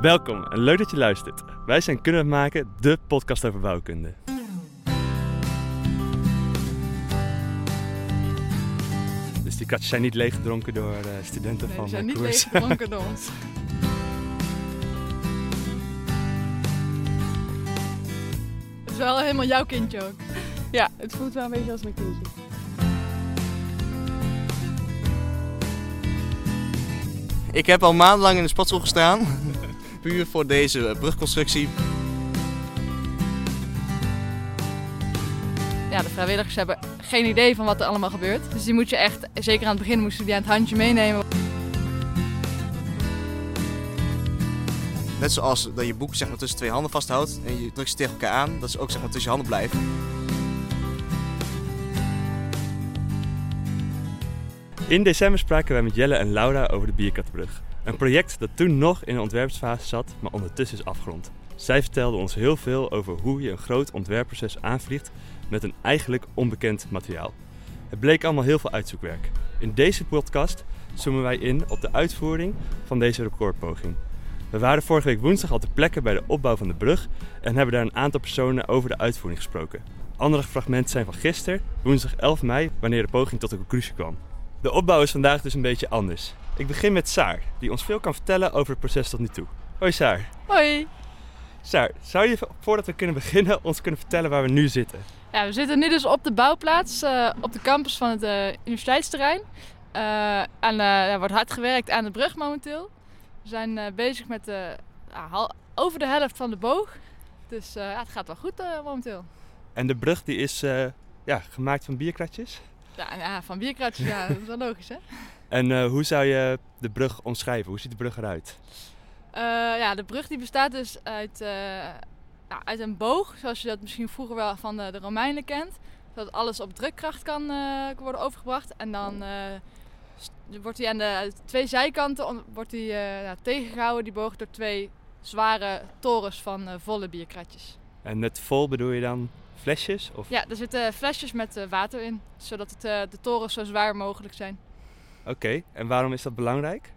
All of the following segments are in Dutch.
Welkom en leuk dat je luistert. Wij zijn Kunnen We Het Maken, de podcast over bouwkunde. Dus die katjes zijn niet leeggedronken door eh, studenten Nee, van we zijn de niet koers. leeggedronken door ons. Het is wel helemaal jouw kindje ook. Ja, het voelt wel een beetje als mijn kindje. Ik heb al maandenlang in de sportschool gestaan. Puur voor deze brugconstructie. Ja, de vrijwilligers hebben geen idee van wat er allemaal gebeurt. Dus die moet je echt, zeker aan het begin moesten die aan het handje meenemen. Net zoals dat je boek zeg maar, tussen twee handen vasthoudt en je drukt ze tegen elkaar aan. Dat ze ook zeg maar, tussen je handen blijft. In december spraken wij met Jelle en Laura over de Bierkattenbrug. Een project dat toen nog in de ontwerpsfase zat, maar ondertussen is afgerond. Zij vertelden ons heel veel over hoe je een groot ontwerpproces aanvliegt met een eigenlijk onbekend materiaal. Het bleek allemaal heel veel uitzoekwerk. In deze podcast zoomen wij in op de uitvoering van deze recordpoging. We waren vorige week woensdag al ter plekke bij de opbouw van de brug en hebben daar een aantal personen over de uitvoering gesproken. Andere fragmenten zijn van gisteren, woensdag 11 mei, wanneer de poging tot een conclusie kwam. De opbouw is vandaag dus een beetje anders. Ik begin met Saar, die ons veel kan vertellen over het proces tot nu toe. Hoi Saar. Hoi! Saar, zou je voordat we kunnen beginnen ons kunnen vertellen waar we nu zitten? Ja, we zitten nu dus op de bouwplaats, eh, op de campus van het eh, universiteitsterrein. Eh, en er wordt hard gewerkt aan de brug momenteel. We zijn bezig met hal- over de helft van de boog. Dus ja, het gaat wel goed momenteel. En de brug die is ja, gemaakt van bierkratjes. Ja, ja, van bierkratjes, ja, dat is wel logisch hè. En eh, hoe zou je de brug omschrijven? Hoe ziet de brug eruit? Eh, ja, de brug die bestaat dus uit, eh, ja, uit een boog, zoals je dat misschien vroeger wel van de, de Romeinen kent. Zodat alles op drukkracht kan worden overgebracht. En dan wordt hij aan de twee zijkanten on- wordt ja, tegengehouden, die boog, door twee zware torens van volle bierkratjes. En met vol bedoel je dan flesjes? Of... Ja, er zitten flesjes met water in, zodat het, de torens zo zwaar mogelijk zijn. Oké, en waarom is dat belangrijk?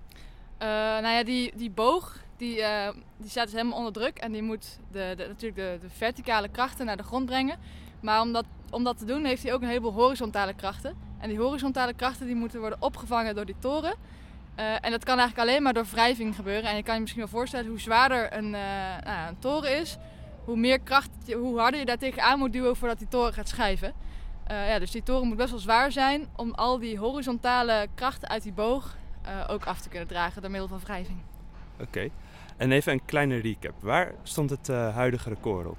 Eh, nou ja, die, die boog die, eh, die staat dus helemaal onder druk en die moet de, de, natuurlijk de, de verticale krachten naar de grond brengen. Maar om dat, om dat te doen heeft hij ook een heleboel horizontale krachten. En die horizontale krachten die moeten worden opgevangen door die toren. Eh, en dat kan eigenlijk alleen maar door wrijving gebeuren. En je kan je misschien wel voorstellen hoe zwaarder een, nou een toren is, hoe meer kracht, hoe harder je daar tegenaan moet duwen voordat die toren gaat schijven. Eh, ja, dus die toren moet best wel zwaar zijn om al die horizontale krachten uit die boog eh, ook af te kunnen dragen door middel van wrijving. Oké. En even een kleine recap. Waar stond het eh, huidige record op?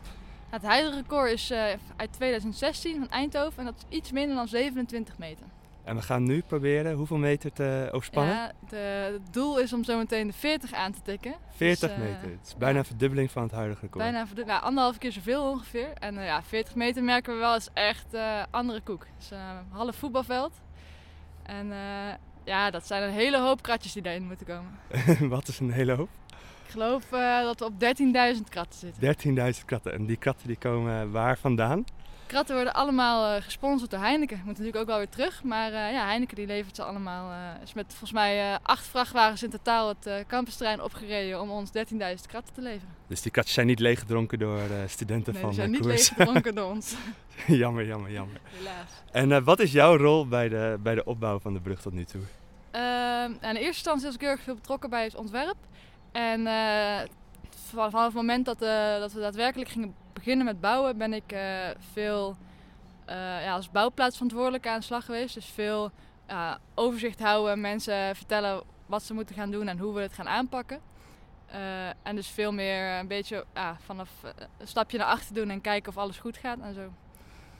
Het huidige record is uit 2016 van Eindhoven en dat is iets minder dan 27 meter. En we gaan nu proberen hoeveel meter te overspannen? Ja, de, het doel is om zo meteen de 40 aan te tikken. 40 Dus, eh, meter. Het is bijna een verdubbeling van het huidige record. Bijna nou, anderhalf keer zoveel ongeveer. En eh, ja, 40 meter merken we wel is echt eh, andere koek. Het is een half voetbalveld. En ja, dat zijn een hele hoop kratjes die daarin moeten komen. Wat is een hele hoop? Ik geloof dat we op 13.000 kratten zitten. 13.000 kratten. En die kratten die komen waar vandaan? Kratten worden allemaal eh, gesponsord door Heineken. Moet natuurlijk ook wel weer terug. Maar eh, ja, Heineken die levert ze allemaal. eh, is met volgens mij acht vrachtwagens in totaal het campusterrein opgereden om ons 13.000 kratten te leveren. Dus die kratjes zijn niet leeggedronken door studenten Nee, van die zijn de niet koers. leeggedronken door ons. jammer, jammer, jammer. Helaas. En wat is jouw rol bij de, bij de opbouw van de brug tot nu toe? Ehm, in eerste instantie was ik heel erg veel betrokken bij het ontwerp. En vanaf het moment dat, eh, dat we daadwerkelijk gingen beginnen met bouwen, ben ik eh, veel eh, ja, als bouwplaatsverantwoordelijke aan de slag geweest. Dus veel overzicht houden, mensen vertellen wat ze moeten gaan doen en hoe we het gaan aanpakken. En dus veel meer een beetje vanaf een stapje naar achter doen en kijken of alles goed gaat en zo.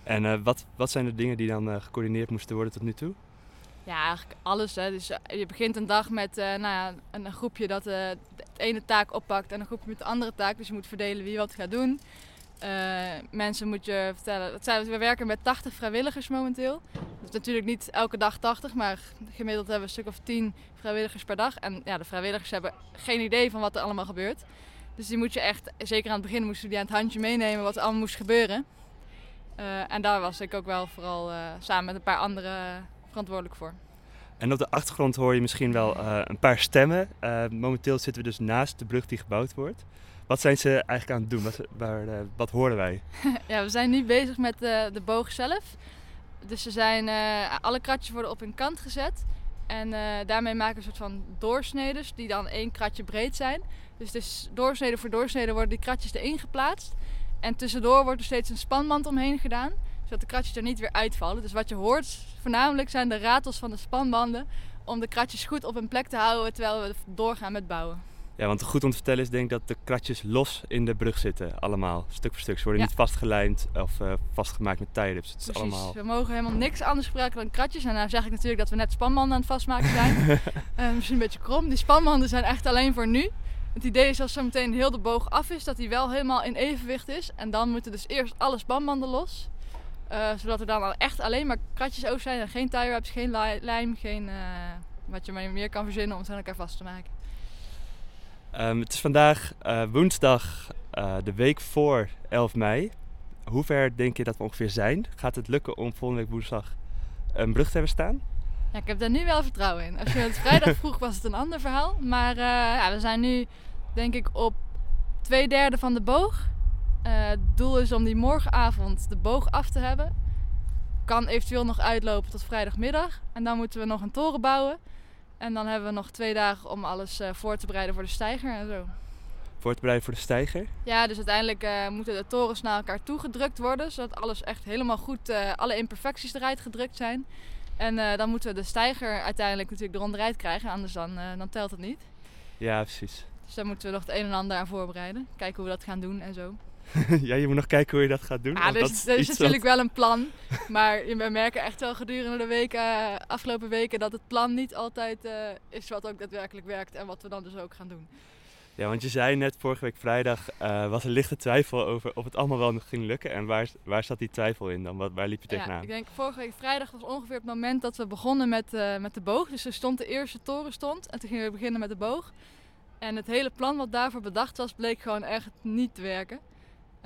En wat, wat zijn de dingen die dan gecoördineerd moesten worden tot nu toe? Ja, eigenlijk alles. Hè. Dus eh, je begint een dag met eh, nou ja, een, groepje dat eh, de ene taak oppakt en een groepje met de andere taak. Dus je moet verdelen wie wat gaat doen. Mensen moet je vertellen. We werken met 80 vrijwilligers momenteel. Dat is natuurlijk niet elke dag 80, maar gemiddeld hebben we een stuk of 10 vrijwilligers per dag. En ja, de vrijwilligers hebben geen idee van wat er allemaal gebeurt. Dus die moet je echt, zeker aan het begin moesten die aan het handje meenemen wat er allemaal moest gebeuren. En daar was ik ook wel vooral samen met een paar anderen verantwoordelijk voor. En op de achtergrond hoor je misschien wel uh, een paar stemmen. Uh, momenteel zitten we dus naast de brug die gebouwd wordt. Wat zijn ze eigenlijk aan het doen? Wat, waar, uh, wat horen wij? ja, we zijn nu bezig met de boog zelf. Dus ze zijn, alle kratjes worden op hun kant gezet. En daarmee maken we een soort van doorsnedes die dan één kratje breed zijn. Dus, dus doorsnede voor doorsnede worden die kratjes erin geplaatst. En tussendoor wordt er steeds een spanband omheen gedaan zodat de kratjes er niet weer uitvallen. Dus wat je hoort voornamelijk zijn de ratels van de spanbanden om de kratjes goed op hun plek te houden terwijl we doorgaan met bouwen. Ja, want goed om te vertellen is denk ik dat de kratjes los in de brug zitten, allemaal, stuk voor stuk. Ze worden niet vastgelijmd of uh, vastgemaakt met. Het is allemaal... we mogen helemaal niks anders gebruiken dan kratjes. En nou zeg ik natuurlijk dat we net spanbanden aan het vastmaken zijn. uh, misschien een beetje krom. Die spanbanden zijn echt alleen voor nu. Het idee is als zo meteen heel de boog af is, dat hij wel helemaal in evenwicht is. En dan moeten dus eerst alle spanbanden los. Uh, zodat er dan echt alleen maar kratjes over zijn en geen tie wraps, geen lijm, geen uh, wat je meer kan verzinnen om het aan elkaar vast te maken. Um, het is vandaag uh, woensdag, de week voor 11 mei. Hoe ver denk je dat we ongeveer zijn? Gaat het lukken om volgende week woensdag een brug te hebben staan? Ja, ik heb daar nu wel vertrouwen in. Als je het vrijdag vroeg was het een ander verhaal. Maar ja, we zijn nu denk ik op twee derde van de boog. Uh, het doel is om die morgenavond de boog af te hebben. Kan eventueel nog uitlopen tot vrijdagmiddag. En dan moeten we nog een toren bouwen. En dan hebben we nog twee dagen om alles uh, voor te bereiden voor de steiger en zo. Voor te bereiden voor de steiger? Ja, dus uiteindelijk uh, moeten de torens naar elkaar toe gedrukt worden. Zodat alles echt helemaal goed, alle imperfecties eruit gedrukt zijn. En dan moeten we de steiger uiteindelijk natuurlijk eronderuit krijgen. Anders dan, dan telt het niet. Ja, precies. Dus daar moeten we nog het een en ander aan voorbereiden. Kijken hoe we dat gaan doen en zo. ja, je moet nog kijken hoe je dat gaat doen. Ja, dus, is, er is natuurlijk wel een plan. Maar we merken echt wel gedurende de weken, uh, afgelopen weken dat het plan niet altijd uh, is wat ook daadwerkelijk werkt en wat we dan dus ook gaan doen. Ja, want je zei net vorige week vrijdag uh, was er lichte twijfel over of het allemaal wel ging lukken. En waar, waar zat die twijfel in dan? Waar liep je tegenaan? Ja, ik denk vorige week vrijdag was ongeveer het moment dat we begonnen met, met de boog. Dus er stond de eerste toren stond en toen gingen we beginnen met de boog. En het hele plan wat daarvoor bedacht was, bleek gewoon echt niet te werken.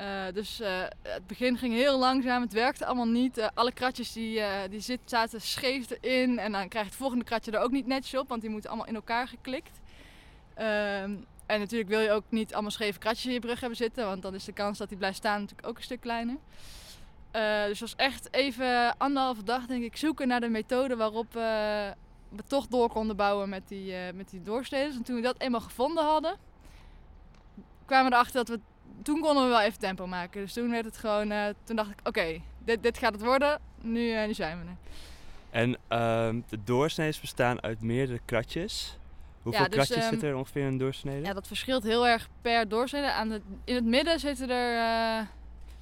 Uh, dus uh, het begin ging heel langzaam, het werkte allemaal niet. Uh, alle kratjes die, die zit, zaten scheef erin en dan krijgt het volgende kratje er ook niet netjes op, want die moeten allemaal in elkaar geklikt. Ehm, en natuurlijk wil je ook niet allemaal scheve kratjes in je brug hebben zitten, want dan is de kans dat die blijft staan natuurlijk ook een stuk kleiner. dus was echt even anderhalve dag denk ik zoeken naar de methode waarop we toch door konden bouwen met die, met die doorsteders. En toen we dat eenmaal gevonden hadden, kwamen we erachter dat we toen konden we wel even tempo maken. Dus toen werd het gewoon, uh, toen dacht ik, oké, dit, dit gaat het worden. Nu, uh, nu zijn we er. En uh, de doorsneden bestaan uit meerdere kratjes. Hoeveel ja, dus, kratjes um, zit er ongeveer in een doorsnede? Ja, dat verschilt heel erg per doorsnede. Aan de, in het midden zitten er uh,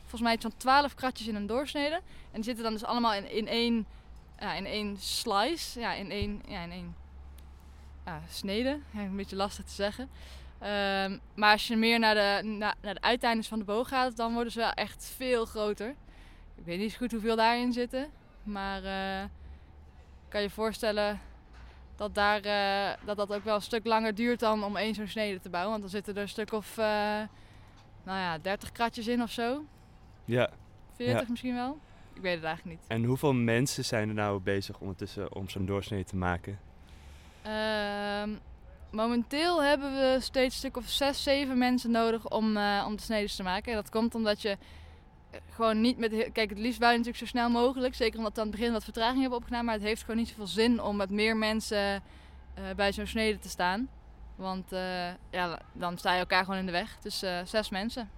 volgens mij zo'n 12 kratjes in een doorsnede. En die zitten dan dus allemaal in, in, één, ja, in één slice. Ja, in één, ja, in één snede. Ja, een beetje lastig te zeggen. Um, maar als je meer naar de, na, naar de uiteindes van de boog gaat, dan worden ze wel echt veel groter. Ik weet niet zo goed hoeveel daarin zitten. Maar uh, kan je voorstellen dat, daar, uh, dat dat ook wel een stuk langer duurt dan om één zo'n snede te bouwen. Want dan zitten er een stuk of uh, nou ja, 30 kratjes in of zo. Ja. 40 ja. misschien wel. Ik weet het eigenlijk niet. En hoeveel mensen zijn er nou bezig ondertussen om zo'n doorsnede te maken? Um, Momenteel hebben we steeds een stuk of zes, zeven mensen nodig om, uh, om de snedes te maken. En dat komt omdat je eh, gewoon niet met... Kijk, het liefst wou natuurlijk zo snel mogelijk. Zeker omdat we aan het begin wat vertraging hebben opgedaan. Maar het heeft gewoon niet zoveel zin om met meer mensen uh, bij zo'n snede te staan. Want ja, dan sta je elkaar gewoon in de weg. Dus zes mensen.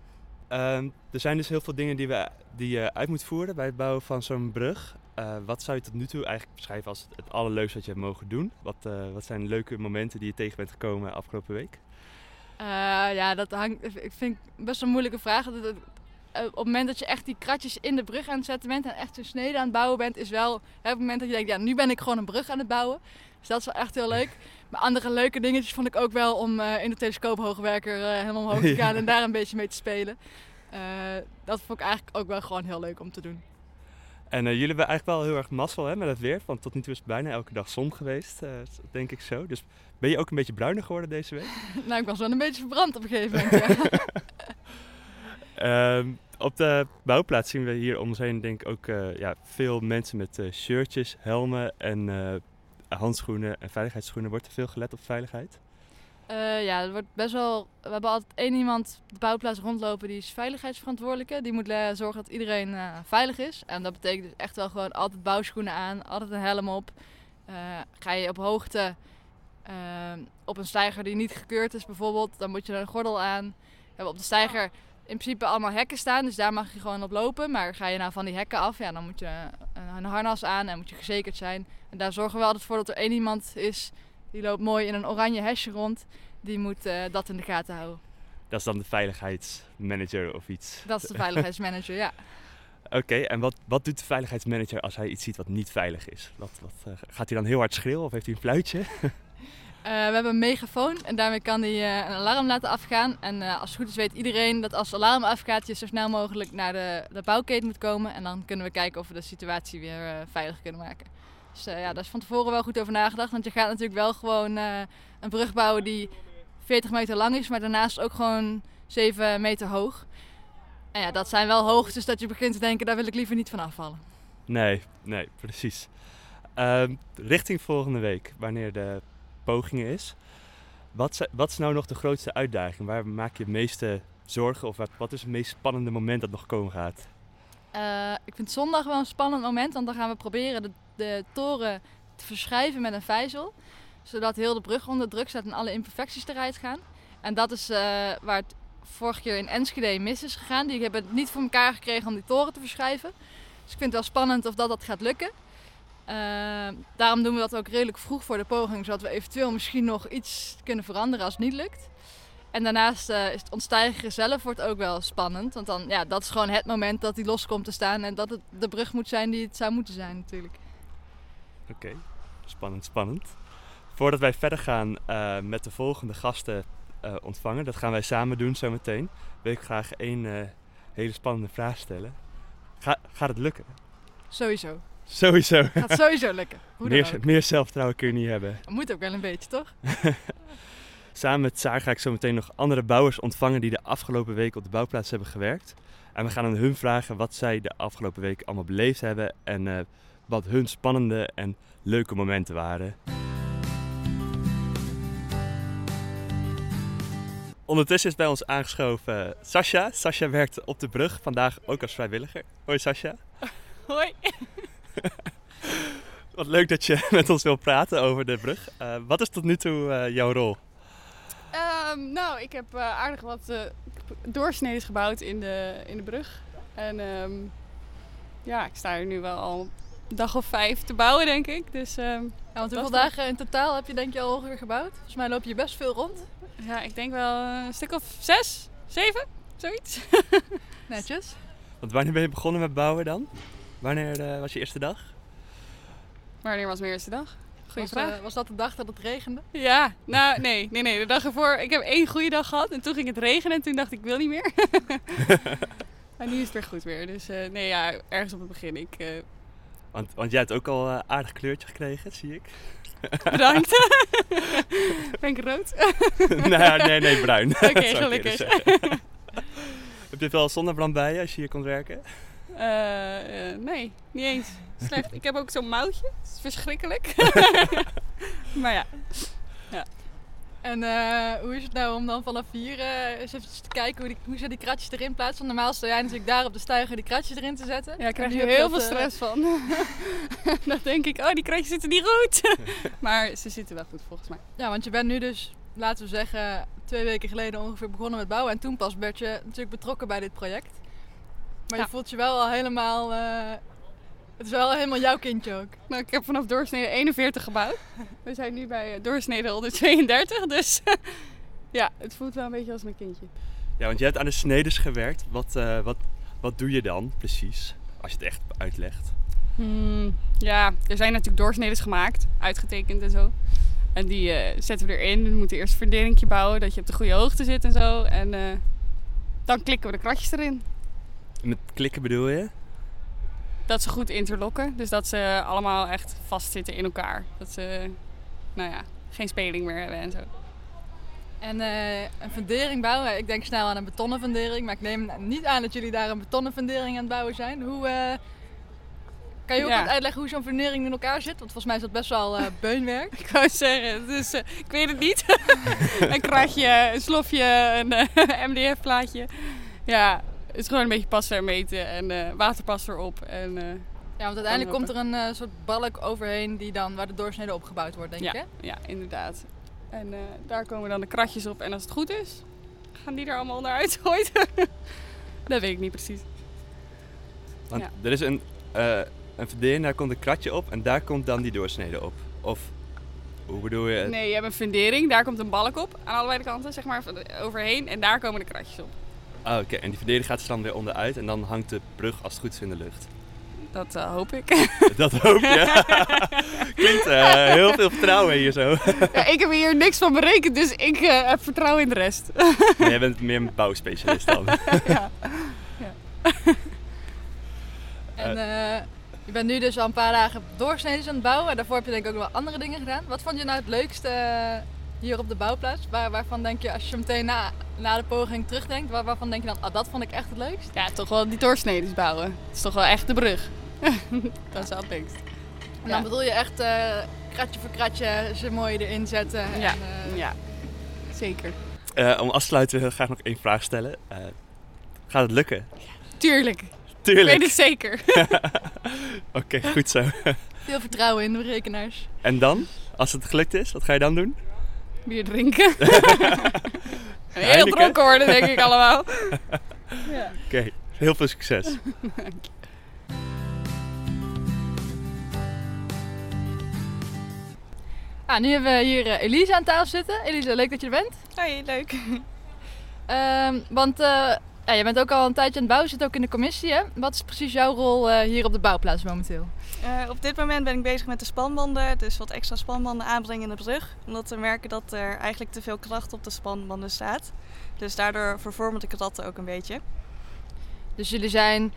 Um, er zijn dus heel veel dingen die, we, die je uit moet voeren bij het bouwen van zo'n brug. Uh, wat zou je tot nu toe eigenlijk beschrijven als het, het allerleukste wat je hebt mogen doen? Wat, uh, wat zijn leuke momenten die je tegen bent gekomen afgelopen week? Uh, ja, dat hangt. Ik vind best een moeilijke vraag. op het moment dat je echt die kratjes in de brug aan het zetten bent en echt een snede aan het bouwen bent, is wel hè, het moment dat je denkt, ja, nu ben ik gewoon een brug aan het bouwen. Dus dat is wel echt heel leuk. Maar andere leuke dingetjes vond ik ook wel om in de telescoophoogwerker helemaal omhoog te gaan en daar een beetje mee te spelen. dat vond ik eigenlijk ook wel gewoon heel leuk om te doen. En uh, jullie hebben eigenlijk wel heel erg mazzel hè, met het weer. Want tot nu toe is het bijna elke dag zon geweest, uh, denk ik zo. Dus ben je ook een beetje bruiner geworden deze week? nou, ik was wel een beetje verbrand op een gegeven moment, ja. um, op de bouwplaats zien we hier om ons heen denk ik ook uh, ja, veel mensen met shirtjes, helmen en handschoenen en veiligheidsschoenen. Wordt er veel gelet op veiligheid? Uh, ja, er wordt best wel. We hebben altijd één iemand op de bouwplaats rondlopen die is veiligheidsverantwoordelijke. Die moet zorgen dat iedereen uh, veilig is. En dat betekent dus echt wel gewoon altijd bouwschoenen aan, altijd een helm op. Ga je op hoogte op een steiger die niet gekeurd is bijvoorbeeld, dan moet je een gordel aan. We hebben op de steiger in principe allemaal hekken staan, dus daar mag je gewoon op lopen. Maar ga je nou van die hekken af, ja, dan moet je een harnas aan en moet je gezekerd zijn. En daar zorgen we altijd voor dat er één iemand is die loopt mooi in een oranje hesje rond. Die moet uh, dat in de gaten houden. Dat is dan de veiligheidsmanager of iets? Dat is de veiligheidsmanager, ja. Oké, en wat, wat doet de veiligheidsmanager als hij iets ziet wat niet veilig is? Wat, wat, uh, gaat hij dan heel hard schreeuwen of heeft hij een fluitje? Uh, we hebben een megafoon en daarmee kan hij uh, een alarm laten afgaan. En als het goed is weet iedereen dat als het alarm afgaat je zo snel mogelijk naar de, de bouwketen moet komen. En dan kunnen we kijken of we de situatie weer veilig kunnen maken. Dus ja, daar is van tevoren wel goed over nagedacht. Want je gaat natuurlijk wel gewoon een brug bouwen die 40 meter lang is, maar daarnaast ook gewoon 7 meter hoog. En ja, dat zijn wel hoogtes dat je begint te denken, daar wil ik liever niet van afvallen. Nee, nee, precies. Ehm, richting volgende week, wanneer de pogingen is. Wat, wat is nou nog de grootste uitdaging? Waar maak je het meeste zorgen? Of wat is het meest spannende moment dat nog komen gaat? Uh, ik vind zondag wel een spannend moment, want dan gaan we proberen de, de toren te verschrijven met een vijzel. Zodat heel de brug onder druk staat en alle imperfecties eruit gaan. En dat is uh, waar het vorige keer in Enschede mis is gegaan. Die hebben het niet voor elkaar gekregen om die toren te verschrijven. Dus ik vind het wel spannend of dat, dat gaat lukken. Uh, daarom doen we dat ook redelijk vroeg voor de poging, zodat we eventueel misschien nog iets kunnen veranderen als het niet lukt. En daarnaast uh, is het ontstijgen zelf wordt ook wel spannend. Want dan, ja, dat is gewoon het moment dat hij los komt te staan en dat het de brug moet zijn die het zou moeten zijn natuurlijk. Oké, okay. spannend, spannend. Voordat wij verder gaan uh, met de volgende gasten ontvangen, dat gaan wij samen doen zometeen, wil ik graag één hele spannende vraag stellen. Ga, gaat het lukken? Sowieso. Sowieso. Gaat sowieso lukken. meer, meer zelfvertrouwen kun je niet hebben. Moet ook wel een beetje, toch? Samen met Saar ga ik zo meteen nog andere bouwers ontvangen die de afgelopen week op de bouwplaats hebben gewerkt. En we gaan aan hun vragen wat zij de afgelopen week allemaal beleefd hebben en wat hun spannende en leuke momenten waren. Ondertussen is bij ons aangeschoven Sascha. Sascha werkt op de brug, vandaag ook als vrijwilliger. Hoi Sascha. Hoi. Wat leuk dat je met ons wil praten over de brug. Uh, wat is tot nu toe uh, jouw rol? Um, nou, ik heb uh, aardig wat doorsneden gebouwd in de, in de brug. En um, ja, ik sta er nu wel al dag of vijf te bouwen, denk ik. Dus, um, ja, want hoeveel dagen in totaal heb je denk je al ongeveer gebouwd? Volgens mij loop je best veel rond. Ja, ik denk wel een stuk of zes, zeven, zoiets. Netjes. Want wanneer ben je begonnen met bouwen dan? Wanneer uh, was je eerste dag? Wanneer was mijn eerste dag? Goeie was, vraag. Uh, was dat de dag dat het regende? Ja, nou nee, nee, nee. De dag ervoor, ik heb één goede dag gehad en toen ging het regenen en toen dacht ik, ik wil niet meer. en nu is het weer goed weer. Dus uh, nee, ja, ergens op het begin. Ik, want, want jij hebt ook al een aardig kleurtje gekregen, zie ik. Bedankt. ben ik rood? nee, nee, nee, bruin. Oké, okay, gelukkig. Heb je wel zonnebrand bij je als je hier komt werken? Uh, uh, nee, niet eens. Slecht. ik heb ook zo'n mouwtje. Dat is verschrikkelijk. maar ja. ja. En uh, hoe is het nou om dan vanaf hier eens even te kijken hoe, die, hoe ze die kratjes erin plaatsen? Want normaal sta jij natuurlijk daar op de stijger die kratjes erin te zetten. Ja, ik krijg hier heel veel stress van. dan denk ik, oh die kratjes zitten niet goed. maar ze zitten wel goed volgens mij. Ja, want je bent nu dus, laten we zeggen, twee weken geleden ongeveer begonnen met bouwen. En toen pas werd je natuurlijk betrokken bij dit project. Maar ja. je voelt je wel al helemaal. Het is wel helemaal jouw kindje ook. Nou, ik heb vanaf doorsnede 41 gebouwd. We zijn nu bij doorsnede 132. Dus ja, het voelt wel een beetje als mijn kindje. Ja, want je hebt aan de snedes gewerkt. Wat, uh, wat, wat doe je dan precies? Als je het echt uitlegt. Hmm, ja, er zijn natuurlijk doorsnedes gemaakt, uitgetekend en zo. En die uh, zetten we erin. We moeten eerst een verdelingje bouwen, dat je op de goede hoogte zit en zo. En uh, dan klikken we de kratjes erin. Met klikken bedoel je? Dat ze goed interlokken. Dus dat ze allemaal echt vastzitten in elkaar. Dat ze, nou ja, geen speling meer hebben en zo. En uh, een fundering bouwen. Ik denk snel aan een betonnen fundering. Maar ik neem niet aan dat jullie daar een betonnen fundering aan het bouwen zijn. Hoe, uh, Kan je ook Ja. wat uitleggen hoe zo'n fundering in elkaar zit? Want volgens mij is dat best wel eh, beunwerk. Ik wou zeggen, dus, eh, ik weet het niet. een kratje, een slofje, een eh, MDF-plaatje. Ja, het is gewoon een beetje passen en meten en eh, waterpas erop. En, eh, Ja, want uiteindelijk komt er een eh, soort balk overheen die dan, waar de doorsnede opgebouwd wordt, denk ja, ik hè? ja, inderdaad. En eh, daar komen dan de kratjes op. En als het goed is, gaan die er allemaal onderuit ooit. dat weet ik niet precies. Want Ja. er is een, eh een verdering, daar komt een kratje op en daar komt dan die doorsnede op. Of hoe bedoel je? het? Nee, je hebt een fundering, daar komt een balk op aan allebei de kanten, zeg maar, overheen. En daar komen de kratjes op. Ah, oké. En die verdering gaat er dan weer onderuit en dan hangt de brug als het goed is in de lucht. Dat eh, hoop ik. Dat hoop je. Klinkt eh, heel veel vertrouwen hier zo. ja, ik heb hier niks van berekend, dus ik eh, heb vertrouwen in de rest. Jij bent meer een bouwspecialist dan. ja. En eh, je bent nu dus al een paar dagen doorsneden aan het bouwen. En daarvoor heb je denk ik ook nog wel andere dingen gedaan. Wat vond je nou het leukste hier op de bouwplaats? Waar, waarvan denk je, als je meteen na, na de poging terugdenkt, waar, waarvan denk je dan, ah, dat vond ik echt het leukst? ja, toch wel die doorsneden bouwen. Het is toch wel echt de brug. dat is wel het leukst. En dan Ja. bedoel je echt eh, kratje voor kratje ze mooi erin zetten. En, Ja. eh, Ja, zeker. Eh, om af te sluiten wil ik graag nog één vraag stellen. Eh, gaat het lukken? Tuurlijk. Ik Tuurlijk. weet het zeker. Oké, goed zo. Veel vertrouwen in de berekenaars. En dan? Als het gelukt is, wat ga je dan doen? Bier drinken. En heel Heineken? dronken worden, denk ik allemaal. ja. Oké, heel veel succes. Ah, nu hebben we hier eh, Elise aan tafel zitten. Elise, leuk dat je er bent. Hoi, leuk. Ehm, want eh, ja, je bent ook al een tijdje aan het bouwen, zit ook in de commissie. Hè? Wat is precies jouw rol eh, hier op de bouwplaats momenteel? Eh, op dit moment ben ik bezig met de spanbanden, dus wat extra spanbanden aanbrengen in de brug. Omdat we merken dat er eigenlijk te veel kracht op de spanbanden staat. Dus daardoor vervormen de kratten ook een beetje. Dus jullie zijn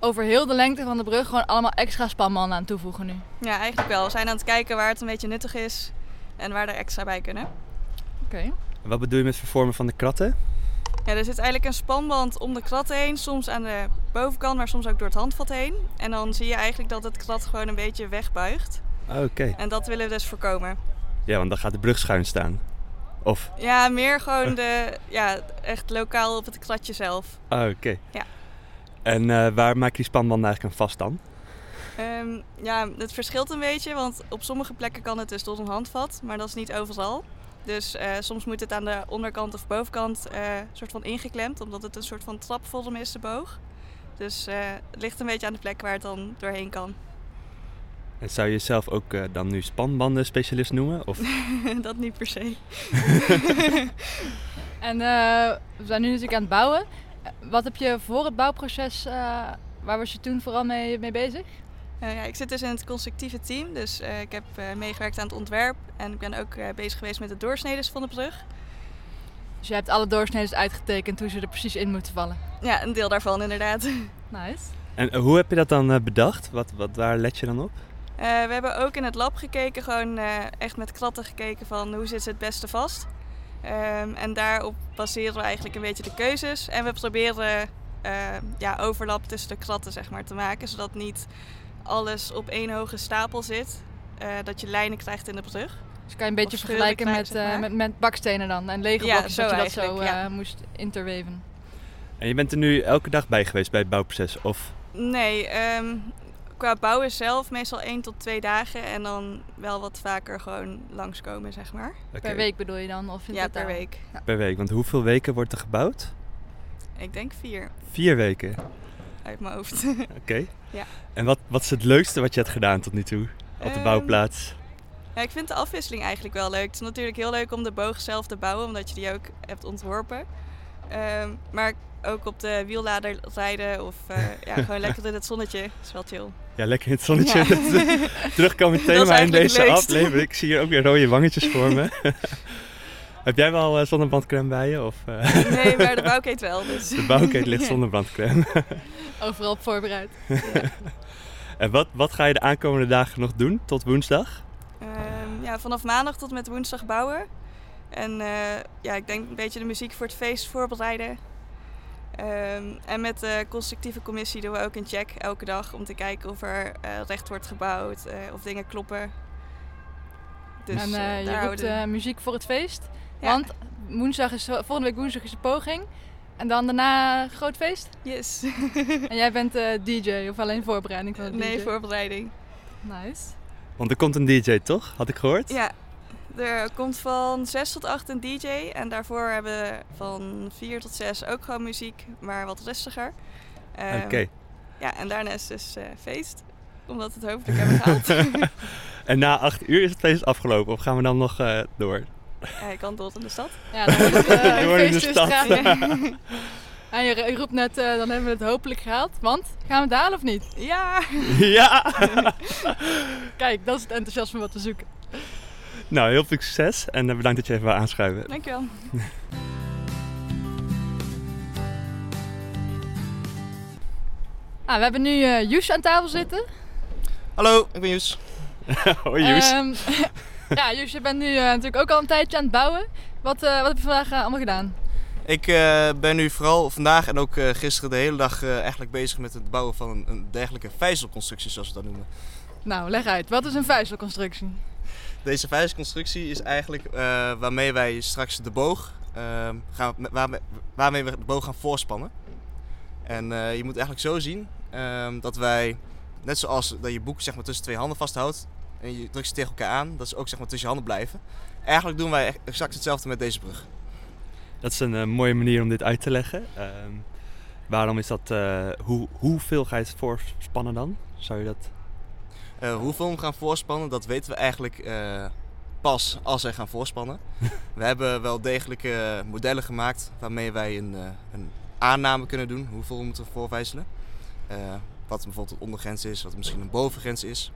over heel de lengte van de brug gewoon allemaal extra spanmannen aan toevoegen nu. Ja, eigenlijk wel. We zijn aan het kijken waar het een beetje nuttig is en waar er extra bij kunnen. Oké. Wat bedoel je met vervormen van de kratten? Ja, er zit eigenlijk een spanband om de kratten heen, soms aan de bovenkant, maar soms ook door het handvat heen. En dan zie je eigenlijk dat het krat gewoon een beetje wegbuigt. Oké. En dat willen we dus voorkomen. Ja, want dan gaat de brug schuin staan. Of, Ja, meer gewoon de, ja, echt lokaal op het kratje zelf. ah, oké. Ja. En eh, waar maak je die spanbanden eigenlijk aan vast dan? Ehm, ja, het verschilt een beetje, want op sommige plekken kan het dus tot een handvat, maar dat is niet overal. Dus eh, soms moet het aan de onderkant of bovenkant eh soort van ingeklemd, omdat het een soort van trapvorm is, de boog. Dus eh, het ligt een beetje aan de plek waar het dan doorheen kan. En zou je jezelf ook eh, dan nu spanbanden specialist noemen? Of? dat niet per se. En eh, we zijn nu natuurlijk aan het bouwen. Wat heb je voor het bouwproces, eh, waar was je toen vooral mee, mee bezig? Eh, ja, ik zit dus in het constructieve team, dus eh, ik heb eh, meegewerkt aan het ontwerp en ik ben ook eh, bezig geweest met de doorsneden van de brug. Dus je hebt alle doorsneden uitgetekend hoe ze er precies in moeten vallen. Ja, een deel daarvan inderdaad. Nice. En hoe heb je dat dan bedacht? Wat, wat, waar let je dan op? Eh, we hebben ook in het lab gekeken, gewoon eh, echt met kratten gekeken van hoe zit ze het beste vast. Ehm, en daarop baseren we eigenlijk een beetje de keuzes. En we proberen eh, ja, overlap tussen de kratten zeg maar, te maken, zodat niet alles op één hoge stapel zit. Eh, dat je lijnen krijgt in de brug. Dus kan je een beetje vergelijken met, zeg eh, met, met bakstenen dan. En lege Ja, blokjes, zo dat je dat zo ja. eh, moest interweven. En je bent er nu elke dag bij geweest bij het bouwproces? Of Nee, ehm, qua bouwen zelf meestal één tot twee dagen. En dan wel wat vaker gewoon langskomen, zeg maar. Per week bedoel je dan? Of in Ja, per week. per week? Want hoeveel weken wordt er gebouwd? Ik denk vier Vier weken. Uit mijn hoofd. Oké. Ja. En wat, wat is het leukste wat je hebt gedaan tot nu toe op de Ehm, bouwplaats? Ja, ik vind de afwisseling eigenlijk wel leuk. Het is natuurlijk heel leuk om de boog zelf te bouwen, omdat je die ook hebt ontworpen. Ehm, maar ook op de wiellader rijden of eh, ja, gewoon lekker in het zonnetje is wel chill. Ja, lekker in het zonnetje. Ja. Terugkomend Dat is thema in deze aflevering. Ik zie hier ook weer rode wangetjes voor me. Heb jij wel eh, zonnebandcrème bij je? Of, eh, Nee, maar de bouwkeet wel. Dus. de bouwkeet ligt zonnebandcrème. Overal op voorbereid. en wat, wat ga je de aankomende dagen nog doen tot woensdag? Ehm, ja, vanaf maandag tot met woensdag bouwen. En eh, ja, ik denk een beetje de muziek voor het feest voorbereiden. Ehm, en met de constructieve commissie doen we ook een check elke dag om te kijken of er eh, recht wordt gebouwd, eh, of dingen kloppen. Dus en daar je roept houden we- muziek voor het feest. Ja. Want woensdag is, volgende week woensdag is de poging. En dan daarna groot feest. Yes. En jij bent eh, DJ of alleen voorbereiding van DJ? nee, voorbereiding. Nice. Want er komt een DJ, toch? Had ik gehoord? Ja, er komt van 6 tot 8 een DJ. En daarvoor hebben we van 4 tot 6 ook gewoon muziek, maar wat rustiger. Ehm, Oké. Ja, en daarnaast dus eh, feest. Omdat we het hopelijk hebben gehaald. En na acht uur is het feest afgelopen. Of gaan we dan nog eh, door? Hij kan door in de stad. Ja, dan wordt het eh, in de stad. En je, je roept net, eh, dan hebben we het hopelijk gehaald. Want, gaan we het halen of niet? Ja! ja! Kijk, dat is het enthousiasme wat we zoeken. nou, heel veel succes. En eh, bedankt dat je even wou aanschuiven. Dankjewel. Ah, we hebben nu eh Joes aan tafel zitten. Hallo, ik ben Joes. Hoi Joes. Ehm, ja, Joes, je bent nu eh, natuurlijk ook al een tijdje aan het bouwen. Wat, eh, wat heb je vandaag eh, allemaal gedaan? Ik ben nu vooral vandaag en ook gisteren de hele dag eigenlijk bezig met het bouwen van een, een dergelijke vijzelconstructie, zoals we dat noemen. Nou, leg uit. Wat is een vijzelconstructie? Deze vijzelconstructie is eigenlijk waarmee wij straks de boog, gaan, waarmee, waarmee we de boog gaan voorspannen. En je moet eigenlijk zo zien ehm, dat wij, net zoals dat je boek zeg maar, tussen twee handen vasthoudt en je drukt ze tegen elkaar aan, dat ze ook zeg maar, tussen je handen blijven. Eigenlijk doen wij exact hetzelfde met deze brug. Dat is een eh, mooie manier om dit uit te leggen. Ehm, waarom is dat... eh, hoe, hoeveel ga je het voorspannen dan? Zou je dat... Eh, hoeveel we gaan voorspannen, dat weten we eigenlijk pas als wij gaan voorspannen. we hebben wel degelijke modellen gemaakt waarmee wij een, een aanname kunnen doen. Hoeveel we moeten voorvijzelen. Eh, wat bijvoorbeeld een ondergrens is, wat misschien een bovengrens is.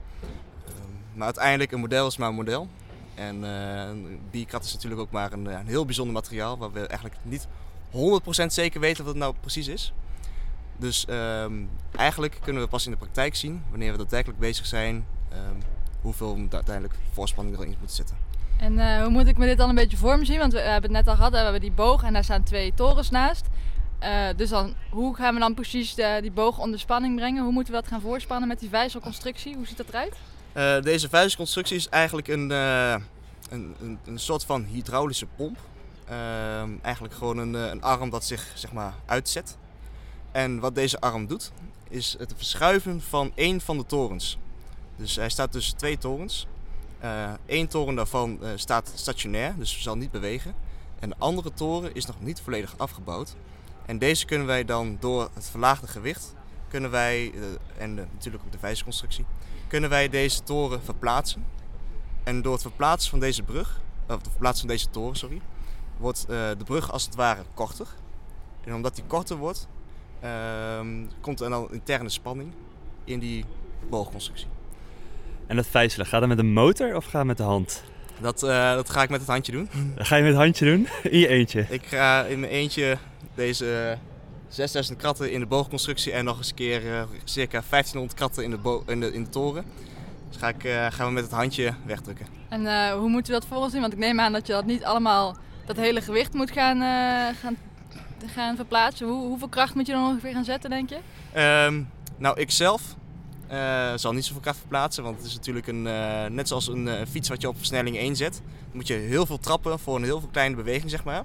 Maar uiteindelijk, een model is maar een model. En een bierkat is natuurlijk ook maar een, eh, een heel bijzonder materiaal waar we eigenlijk niet 100% zeker weten wat het nou precies is. Dus ehm, eigenlijk kunnen we pas in de praktijk zien, wanneer we daadwerkelijk bezig zijn, ehm, hoeveel uiteindelijk voorspanning erin moeten zitten. En eh, hoe moet ik me dit dan een beetje voor me zien? Want we hebben het net al gehad, we hebben die boog en daar staan twee torens naast. Dus dan, hoe gaan we dan precies de, die boog onder spanning brengen? Hoe moeten we dat gaan voorspannen met die vijzelconstructie? Hoe ziet dat eruit? Eh, deze vuistconstructie is eigenlijk een, eh, een, een, een soort van hydraulische pomp. Ehm, eigenlijk gewoon een, eh, een arm dat zich zeg maar, uitzet. En wat deze arm doet, is het verschuiven van één van de torens. Dus hij staat tussen twee torens. Eén toren daarvan staat stationair, dus zal niet bewegen. En de andere toren is nog niet volledig afgebouwd. En deze kunnen wij dan door het verlaagde gewicht, kunnen wij, en natuurlijk ook de vijzelconstructie, kunnen wij deze toren verplaatsen. En door het verplaatsen van deze brug, of het verplaatsen van deze toren, sorry, wordt eh, de brug als het ware korter. En omdat die korter wordt, ehm, komt er dan interne spanning in die boogconstructie. En dat vijzelen, gaat dat met een motor of gaat dat met de hand? Dat, eh, dat ga ik met het handje doen. Dat ga je met het handje doen? In je eentje? Ik ga in mijn eentje deze 6000 kratten in de boogconstructie en nog eens een keer eh, circa 1500 kratten in de, bo- in de, in de toren. Dus ga ik, eh, gaan we met het handje wegdrukken. En eh, hoe moeten we dat voor ons zien? Want ik neem aan dat je dat niet allemaal, dat hele gewicht moet gaan, gaan, gaan verplaatsen. Hoe, hoeveel kracht moet je dan ongeveer gaan zetten, denk je? Ehm, nou, ik zelf zal niet zoveel kracht verplaatsen, want het is natuurlijk een, net zoals een fiets wat je op versnelling 1 zet. Dan moet je heel veel trappen voor een heel veel kleine beweging, zeg maar.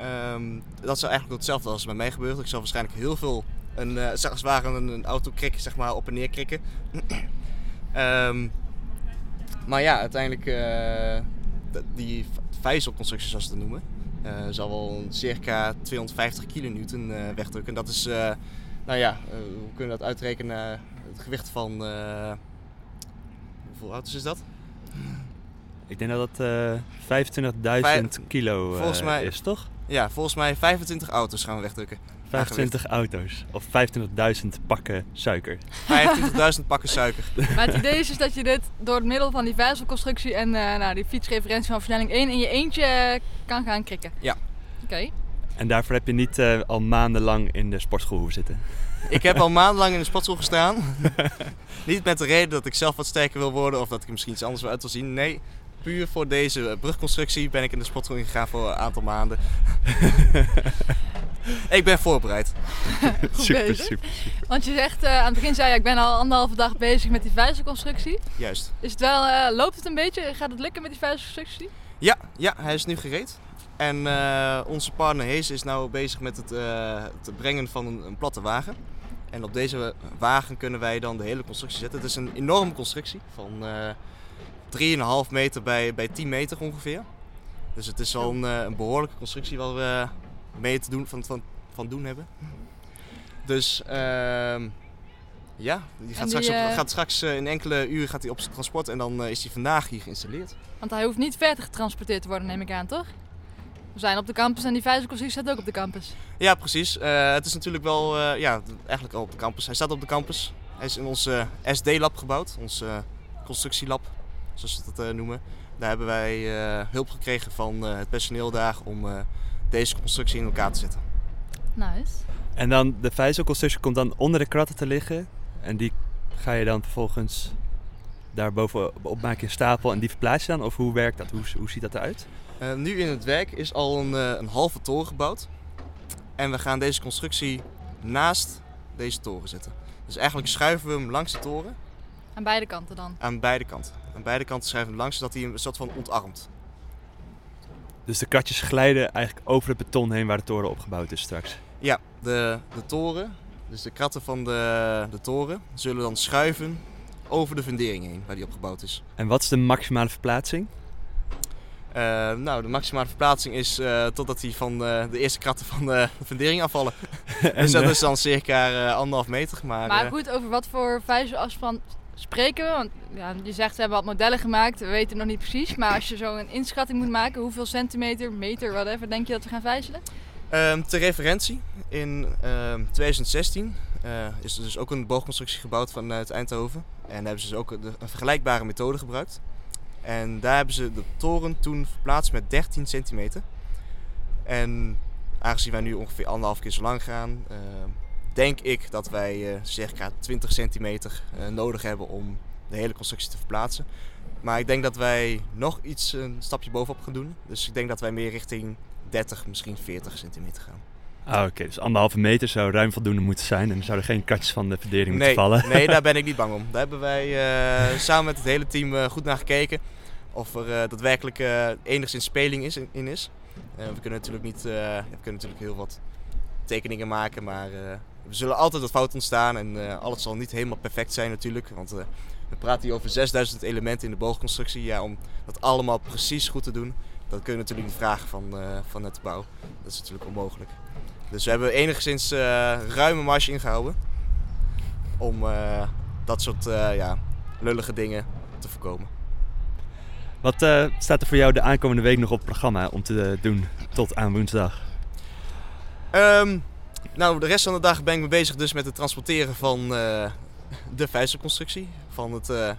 Ehm, dat is eigenlijk hetzelfde als bij mij gebeurt. Ik zal waarschijnlijk heel veel, een, eh, zeg als het ware een, een auto krikken, zeg maar, op en neer krikken. Ehm, maar ja, uiteindelijk, eh, die vijzelconstructie zoals ze het noemen, eh, zal wel circa 250 kilonewton eh wegdrukken. En dat is, eh, nou ja, eh, hoe kunnen we dat uitrekenen? het gewicht van, eh, hoeveel auto's is dat? Ik denk dat dat eh 25.000 kilo eh, volgens mij- is, toch? Ja, volgens mij 25 auto's gaan we wegdrukken. 25 auto's. Of 25.000 pakken suiker. 25.000 pakken suiker. Maar het idee is dus dat je dit door het middel van die vijzelconstructie en eh, nou, die fietsreferentie van versnelling 1 in je eentje eh, kan gaan krikken. Ja. Oké. En daarvoor heb je niet eh, al maandenlang in de sportschool hoeven zitten. Ik heb al maandenlang in de sportschool gestaan. Niet met de reden dat ik zelf wat sterker wil worden of dat ik er misschien iets anders wil uit wil zien. Nee, puur voor deze brugconstructie ben ik in de sportschool ingegaan voor een aantal maanden. ik ben voorbereid. Goed super, bezig. super. Want je zegt, eh, aan het begin zei je, ik ben al anderhalve dag bezig met die vijzelconstructie. Juist. Is het wel, eh, loopt het een beetje? Gaat het lukken met die vijzelconstructie? Ja, ja, hij is nu gereed. En eh, onze partner Hees is nu bezig met het, eh, het brengen van een, een platte wagen. En op deze wagen kunnen wij dan de hele constructie zetten. Het is een enorme constructie van eh 3,5 meter bij, bij 10 meter ongeveer. Dus het is al een, eh, een behoorlijke constructie waar we mee te doen, van, van, van doen hebben. Dus ehm, ja, die gaat die, straks, op, eh, gaat straks eh, in enkele uren gaat hij op zijn transport en dan eh, is hij vandaag hier geïnstalleerd. Want hij hoeft niet verder getransporteerd te worden, neem ik aan, toch? We zijn op de campus en die vijzelconstructie staat ook op de campus. Ja, precies. Eh, het is natuurlijk wel, eh, ja, eigenlijk al op de campus. Hij staat op de campus. Hij is in ons eh, SD-lab gebouwd, ons eh, constructielab, zoals we dat eh, noemen. Daar hebben wij eh, hulp gekregen van eh, het personeel daar om eh, deze constructie in elkaar te zetten. Nice. En dan de vijzelconstructie komt dan onder de kratten te liggen. En die ga je dan vervolgens daarboven opmaken in stapel en die verplaats je dan? Of hoe werkt dat? Hoe, hoe ziet dat eruit? Eh, nu in het werk is al een, eh, een halve toren gebouwd. En we gaan deze constructie naast deze toren zetten. Dus eigenlijk schuiven we hem langs de toren Aan beide kanten dan. aan beide kanten. Aan beide kanten schuiven hem langs, zodat hij een soort van ontarmt. Dus de kratjes glijden eigenlijk over het beton heen waar de toren opgebouwd is straks. Ja, de, de toren, dus de kratten van de, de toren, zullen dan schuiven over de fundering heen waar die opgebouwd is. En wat is de maximale verplaatsing? Eh, nou, de maximale verplaatsing is eh, totdat die van eh, de eerste kratten van de fundering afvallen. en, dus dat is dan circa eh, anderhalf meter. Maar, Maar goed, over wat voor vijzelafstand spreken we? Want ja, je zegt, we hebben wat modellen gemaakt, we weten nog niet precies. Maar als je zo een inschatting moet maken, hoeveel centimeter, meter, whatever, denk je dat we gaan vijzelen? Ehm, ter referentie, in ehm, 2016 eh, is er dus ook een boogconstructie gebouwd vanuit Eindhoven. En hebben ze dus ook een, een vergelijkbare methode gebruikt. En daar hebben ze de toren toen verplaatst met 13 centimeter. En aangezien wij nu ongeveer anderhalf keer zo lang gaan, ehm, denk ik dat wij eh, circa 20 centimeter eh, nodig hebben om de hele constructie te verplaatsen. Maar ik denk dat wij nog iets een stapje bovenop gaan doen. Dus ik denk dat wij meer richting 30, misschien 40 centimeter gaan. Ah, oké. Dus anderhalve meter zou ruim voldoende moeten zijn. En dan zouden er geen kratjes van de verdering Nee, moeten vallen. nee, daar ben ik niet bang om. Daar hebben wij eh, samen met het hele team goed naar gekeken. Of er eh, daadwerkelijk enigszins speling is, in is. Eh, we kunnen natuurlijk niet, we kunnen natuurlijk heel wat tekeningen maken, maar er zullen altijd wat fouten ontstaan. En eh, alles zal niet helemaal perfect zijn natuurlijk. Want eh, we praten hier over 6000 elementen in de boogconstructie. Ja, om dat allemaal precies goed te doen, dat kun je natuurlijk niet vragen van, eh, van het bouw. Dat is natuurlijk onmogelijk. Dus we hebben enigszins ruime marge ingehouden om dat soort ja, lullige dingen te voorkomen. Wat staat er voor jou de aankomende week nog op het programma om te doen tot aan woensdag? Ehm, nou, de rest van de dag ben ik me bezig dus met het transporteren van eh, de vijzelconstructie. Van het, eh,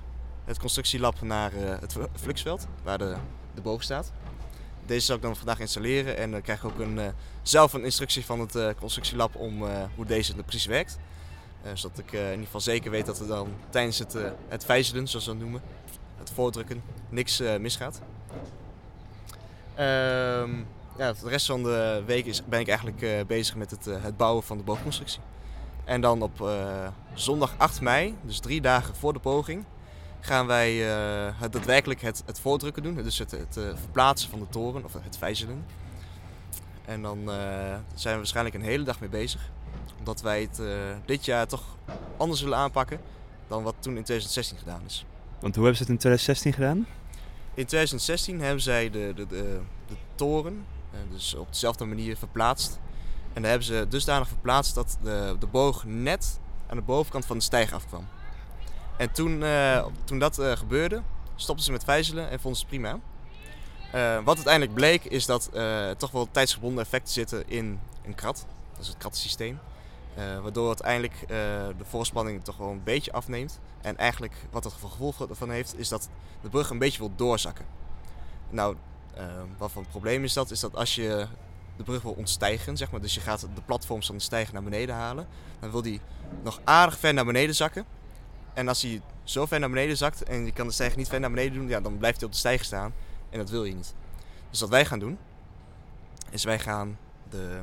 het constructielab naar eh, het fluxveld, waar de, de boog staat. Deze zal ik dan vandaag installeren en dan krijg ik ook een, zelf een instructie van het constructielab om hoe deze precies werkt. Zodat ik in ieder geval zeker weet dat er dan tijdens het, het vijzelen, zoals we dat noemen, het voordrukken, niks misgaat. Ehm, ja, de rest van de week is, ben ik eigenlijk eh, bezig met het, eh, het bouwen van de boogconstructie. En dan op eh, zondag 8 mei, dus drie dagen voor de poging, gaan wij het, daadwerkelijk het, het voordrukken doen. Dus het, het verplaatsen van de toren, of het vijzelen. En dan zijn we waarschijnlijk een hele dag mee bezig. Omdat wij het dit jaar toch anders willen aanpakken dan wat toen in 2016 gedaan is. Want hoe hebben ze het in 2016 gedaan? In 2016 hebben zij de, de, de, de toren dus op dezelfde manier verplaatst. En daar hebben ze dusdanig verplaatst dat de, de boog net aan de bovenkant van de stijger afkwam. En toen, eh, toen dat eh, gebeurde, stopten ze met vijzelen en vonden ze het prima. Eh, wat uiteindelijk bleek is dat eh, toch wel tijdsgebonden effecten zitten in een krat. Dat is het krattensysteem. Eh, waardoor uiteindelijk eh, de voorspanning toch wel een beetje afneemt. En eigenlijk wat het gevolg ervan heeft, is dat de brug een beetje wil doorzakken. Nou, eh, wat voor een probleem is dat? Is dat als je de brug wil ontstijgen, zeg maar, dus je gaat de platforms van de stijger naar beneden halen, dan wil die nog aardig ver naar beneden zakken. En als hij zo ver naar beneden zakt en je kan de stijger niet ver naar beneden doen, ja, dan blijft hij op de stijger staan. En dat wil je niet. Dus wat wij gaan doen, is wij gaan de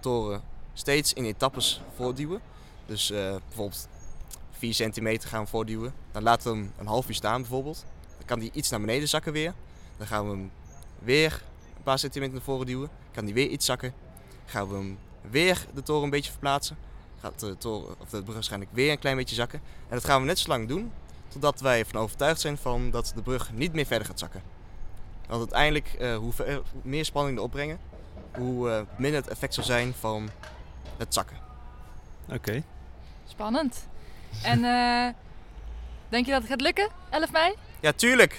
toren steeds in etappes voortduwen. Dus eh, bijvoorbeeld 4 centimeter gaan we voortduwen. Dan laten we hem een half uur staan bijvoorbeeld. Dan kan hij iets naar beneden zakken weer. Dan gaan we hem weer een paar centimeter naar voren duwen. Kan hij weer iets zakken. Gaan we hem weer de toren een beetje verplaatsen. Gaat de, toren, of de brug waarschijnlijk weer een klein beetje zakken. En dat gaan we net zo lang doen totdat wij ervan overtuigd zijn van dat de brug niet meer verder gaat zakken. Want uiteindelijk, eh, hoe, ver- hoe meer spanning erop brengen, hoe eh, minder het effect zal zijn van het zakken. Oké. Spannend. En eh, denk je dat het gaat lukken, 11 mei? Ja, tuurlijk.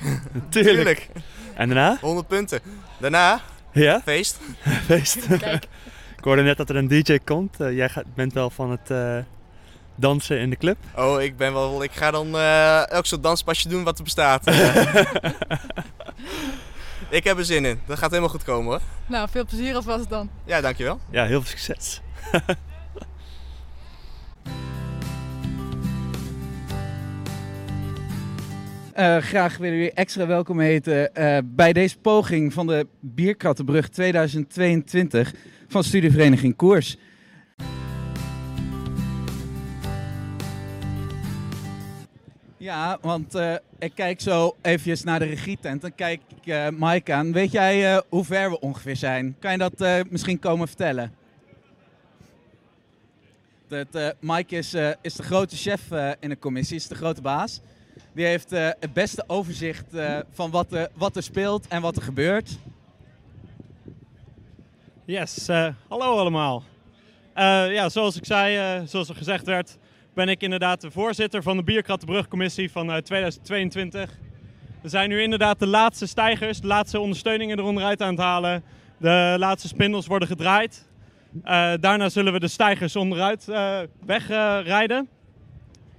Tuurlijk. En daarna? 100 punten. Daarna, Ja? feest. Feest. Kijk, Ik hoorde net dat er een DJ komt. Eh, jij gaat, bent wel van het eh, dansen in de club. Oh, ik ben wel. Ik ga dan eh, elk soort danspasje doen wat er bestaat. ik heb er zin in. Dat gaat helemaal goed komen hoor. nou veel plezier alvast dan. Ja, dankjewel. Ja, heel veel succes. Eh, graag willen jullie extra welkom heten eh, bij deze poging van de Bierkrattenbrug 2022 van Studievereniging Koers. Ja, want eh, ik kijk zo eventjes naar de regietent. Dan kijk ik Mike aan. Weet jij hoe ver we ongeveer zijn? Kan je dat misschien komen vertellen? Dat, Mike is, is de grote chef in de commissie, is de grote baas. Die heeft eh, het beste overzicht eh, van wat wat er speelt en wat er gebeurt. Yes, eh, hallo allemaal. Ja, zoals ik zei, zoals er gezegd werd, ben ik inderdaad de voorzitter van de Bierkrattenbrugcommissie van eh, 2022. We zijn nu inderdaad de laatste stijgers, de laatste ondersteuningen eronderuit aan het halen. De laatste spindels worden gedraaid. Daarna zullen we de stijgers onderuit wegrijden.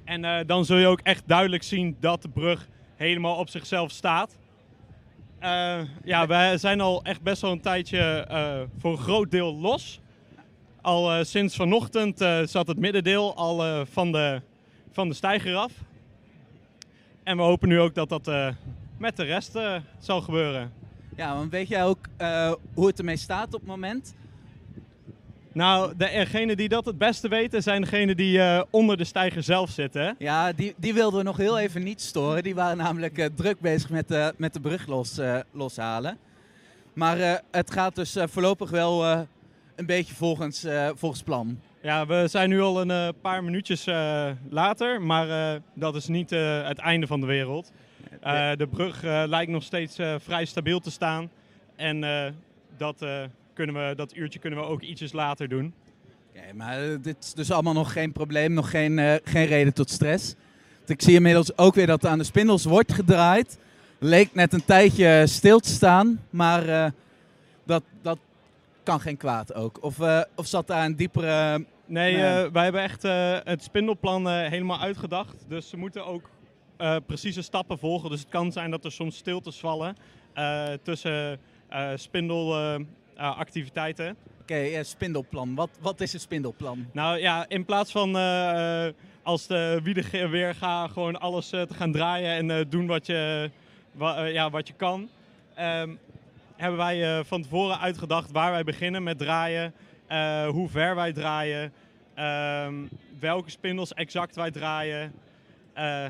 En eh, dan zul je ook echt duidelijk zien dat de brug helemaal op zichzelf staat. Eh, ja, wij zijn al echt best wel een tijdje eh, voor een groot deel los. Al sinds vanochtend zat het middendeel al van, de, van de steiger af. En we hopen nu ook dat dat met de rest zal gebeuren. Ja, want weet jij ook hoe het ermee staat op het moment? Nou, degenen die dat het beste weten zijn degenen die eh, onder de steiger zelf zitten. Ja, die, die wilden we nog heel even niet storen. Die waren namelijk eh, druk bezig met, de met de brug los, eh, loshalen. Maar eh, het gaat dus eh, voorlopig wel eh, een beetje volgens, eh, volgens plan. Ja, we zijn nu al een eh, paar minuutjes eh, later, maar eh, dat is niet eh, het einde van de wereld. Eh, de brug eh, lijkt nog steeds eh, vrij stabiel te staan. En eh, dat, eh, kunnen we, dat uurtje kunnen we ook ietsjes later doen. Oké, maar eh, dit is dus allemaal nog geen probleem, nog geen, eh, geen reden tot stress. Want ik zie inmiddels ook weer dat er aan de spindels wordt gedraaid. Leek net een tijdje stil te staan, maar eh, dat, dat kan geen kwaad ook. Of, of zat daar een diepere... Nee, wij hebben echt het spindelplan helemaal uitgedacht. Dus ze moeten ook precieze stappen volgen. Dus het kan zijn dat er soms stiltes vallen tussen eh spindelactiviteiten. Oké, eh, spindelplan. Wat, wat is een spindelplan? Nou ja, in plaats van eh, eh, als de wielen weer gaan, gewoon alles eh, te gaan draaien en eh, doen wat je, wa- eh, ja, wat je kan, ehm, hebben wij eh, van tevoren uitgedacht waar wij beginnen met draaien, eh, hoe ver wij draaien, ehm, welke spindels exact wij draaien. eh,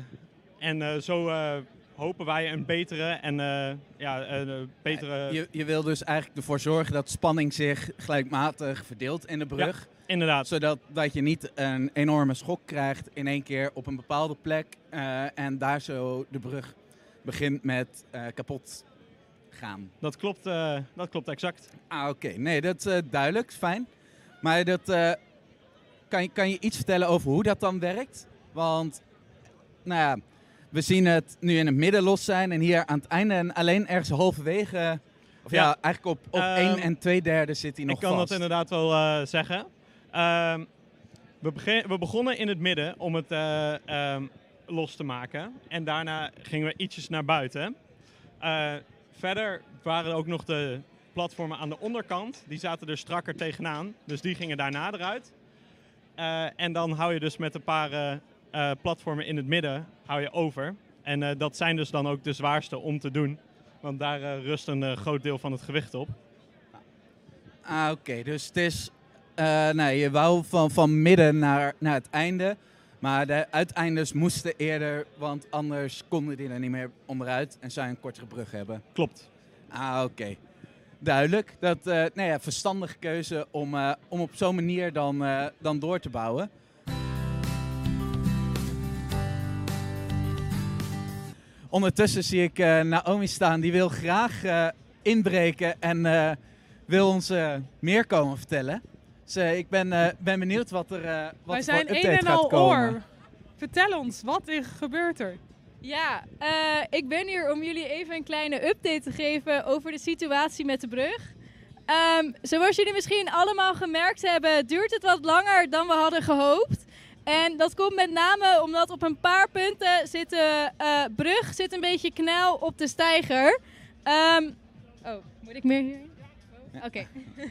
en eh, zo eh, hopen wij een betere en eh, ja, een eh, betere. Je, je wil dus eigenlijk ervoor zorgen dat spanning zich gelijkmatig verdeelt in de brug. Inderdaad. Zodat dat je niet een enorme schok krijgt in één keer op een bepaalde plek. eh, en daar zo de brug begint met eh, kapot gaan. Dat klopt, dat klopt exact. Ah, oké. Nee, dat is duidelijk. Fijn. Maar dat, kan, je, kan je iets vertellen over hoe dat dan werkt? Want, nou ja, we zien het nu in het midden los zijn en hier aan het einde en alleen ergens halverwege... Of ja, Ja. eigenlijk op, op Ehm, 1 en 2 derde zit hij nog Ik kan vast. dat inderdaad wel eh, zeggen. Ehm, we, we begonnen in het midden om het eh, ehm, los te maken. En daarna gingen we ietsjes naar buiten. Eh, verder waren er ook nog de platformen aan de onderkant. Die zaten er strakker tegenaan. Dus die gingen daarna eruit. En dan hou je dus met een paar eh, platformen in het midden hou je over. En eh, dat zijn dus dan ook de zwaarste om te doen. Want daar eh, rust een groot deel van het gewicht op. Ah, oké. Dus het is nee, je wou van, van midden naar, naar het einde. Maar de uiteindes moesten eerder, want anders konden die er niet meer onderuit en zou je een kortere brug hebben. Klopt. Ah, oké. Duidelijk. Dat, nou ja, verstandige keuze om, om op zo'n manier dan, dan door te bouwen. Ondertussen zie ik eh, Naomi staan. Die wil graag eh, inbreken en eh, wil ons eh, meer komen vertellen. Dus ik ben, eh, ben benieuwd wat er, eh, wat Wij er zijn voor een update en al gaat komen. oor. Vertel ons, wat er gebeurt er? Ja, eh, ik ben hier om jullie even een kleine update te geven over de situatie met de brug. Ehm, zoals jullie misschien allemaal gemerkt hebben, duurt het wat langer dan we hadden gehoopt. En dat komt met name omdat op een paar punten zit de eh, brug zit een beetje knel op de steiger. Ehm, oh, moet ik meer hierin? Oké.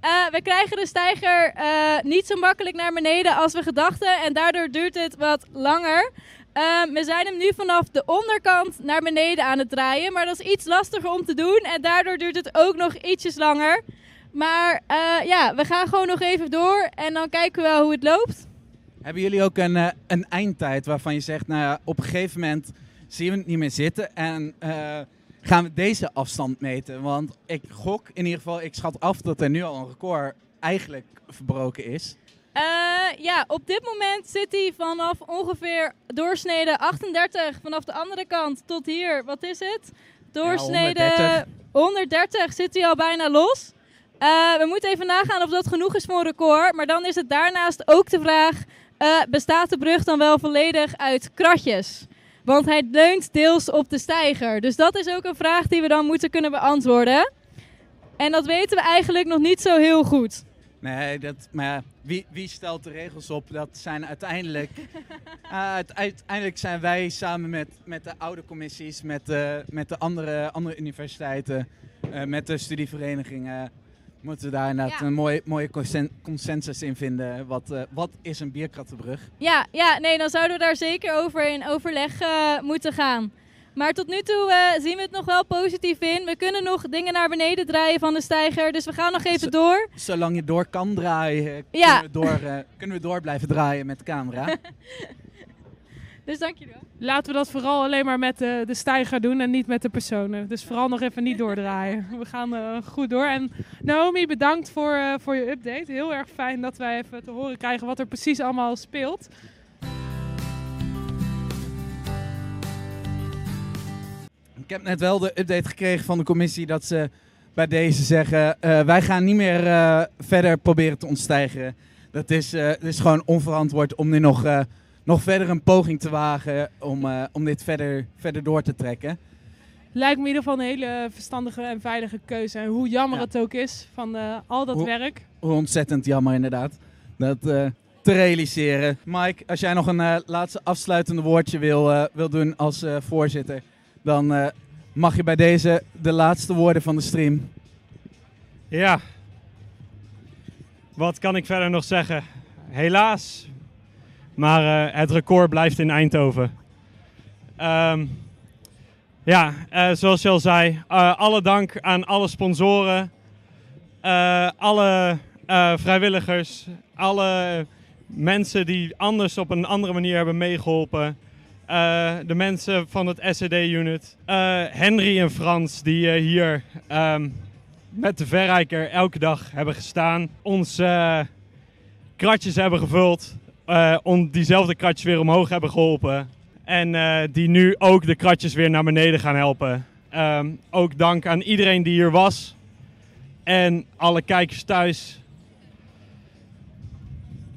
Eh, we krijgen de steiger eh, niet zo makkelijk naar beneden als we gedachten. En daardoor duurt het wat langer. Ehm, we zijn hem nu vanaf de onderkant naar beneden aan het draaien. Maar dat is iets lastiger om te doen. En daardoor duurt het ook nog ietsjes langer. Maar ja, we gaan gewoon nog even door. En dan kijken we wel hoe het loopt. Hebben jullie ook een, eh, een eindtijd waarvan je zegt, nou ja, op een gegeven moment zien we het niet meer zitten en eh, gaan we deze afstand meten? Want ik gok, in ieder geval, ik schat af dat er nu al een record eigenlijk verbroken is. Eh, ja, op dit moment zit hij vanaf ongeveer doorsnede 38 vanaf de andere kant tot hier. Wat is het? Doorsnede 130. 130 zit hij al bijna los. We moeten even nagaan of dat genoeg is voor een record. Maar dan is het daarnaast ook de vraag: eh, bestaat de brug dan wel volledig uit kratjes? Want hij leunt deels op de steiger. Dus dat is ook een vraag die we dan moeten kunnen beantwoorden. En dat weten we eigenlijk nog niet zo heel goed. Nee, dat, maar wie, wie stelt de regels op? Dat zijn uiteindelijk, het- uiteindelijk zijn wij samen met, met de oude commissies, met, de met de andere, andere universiteiten, eh, met de studieverenigingen, moeten we daar inderdaad Ja. een mooie, mooie consen- consensus in vinden. Wat, eh, wat is een bierkrattenbrug? Ja, ja, nee, dan zouden we daar zeker over in overleg eh, moeten gaan. Maar tot nu toe eh, zien we het nog wel positief in. We kunnen nog dingen naar beneden draaien van de steiger. Dus we gaan nog even door. Zolang je door kan draaien, Ja. kunnen, we door, kunnen we door blijven draaien met de camera. Dus dank jullie wel. Laten we dat vooral alleen maar met de, de stijger doen en niet met de personen. Dus vooral nog even niet doordraaien. We gaan eh, goed door. En Naomi, bedankt voor, eh, voor je update. Heel erg fijn dat wij even te horen krijgen wat er precies allemaal speelt. Ik heb net wel de update gekregen van de commissie dat ze bij deze zeggen: eh, wij gaan niet meer eh, verder proberen te ontstijgen. Dat is, eh, het is gewoon onverantwoord om nu nog, eh, nog verder een poging te wagen om, eh, om dit verder, verder door te trekken. Lijkt me in ieder geval een hele verstandige en veilige keuze. En hoe jammer Ja. het ook is van eh, al dat Hoe- werk. Hoe ontzettend jammer inderdaad dat eh, te realiseren. Mike, als jij nog een eh, laatste afsluitende woordje wil, eh, wil doen als eh, voorzitter, dan eh, mag je bij deze de laatste woorden van de stream. Ja. Wat kan ik verder nog zeggen? Helaas. Maar eh, het record blijft in Eindhoven. Ehm, ja, eh, zoals je al zei, eh, alle dank aan alle sponsoren, alle vrijwilligers, alle mensen die anders op een andere manier hebben meegeholpen. Eh, de mensen van het SED-unit. Henry en Frans die hier ehm, met de verrijker elke dag hebben gestaan. Ons kratjes hebben gevuld. Eh, om diezelfde kratjes weer omhoog hebben geholpen. En eh, die nu ook de kratjes weer naar beneden gaan helpen. Ehm, ook dank aan iedereen die hier was. En alle kijkers thuis.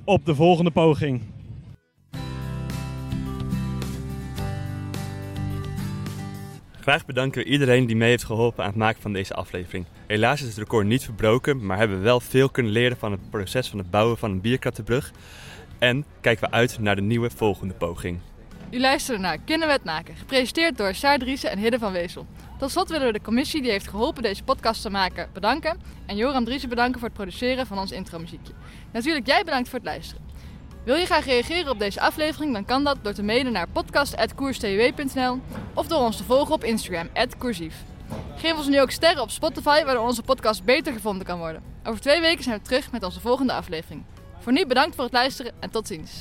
Op de volgende poging. Graag bedanken we iedereen die mee heeft geholpen aan het maken van deze aflevering. Helaas is het record niet verbroken, maar hebben we wel veel kunnen leren van het proces van het bouwen van een bierkrattenbrug. En kijken we uit naar de nieuwe volgende poging. U luistert naar Kinderwet gepresenteerd door Saar Driessen en Hidde van Wezel. Tot slot willen we de commissie die heeft geholpen deze podcast te maken bedanken. En Joram Driessen bedanken voor het produceren van ons intromuziekje. Natuurlijk jij bedankt voor het luisteren. Wil je graag reageren op deze aflevering, dan kan dat door te mailen naar podcast.koerstw.nl of door ons te volgen op Instagram, @koersief. Geef ons nu ook sterren op Spotify, waardoor onze podcast beter gevonden kan worden. Over twee weken zijn we terug met onze volgende aflevering. Voor nu bedankt voor het luisteren en tot ziens.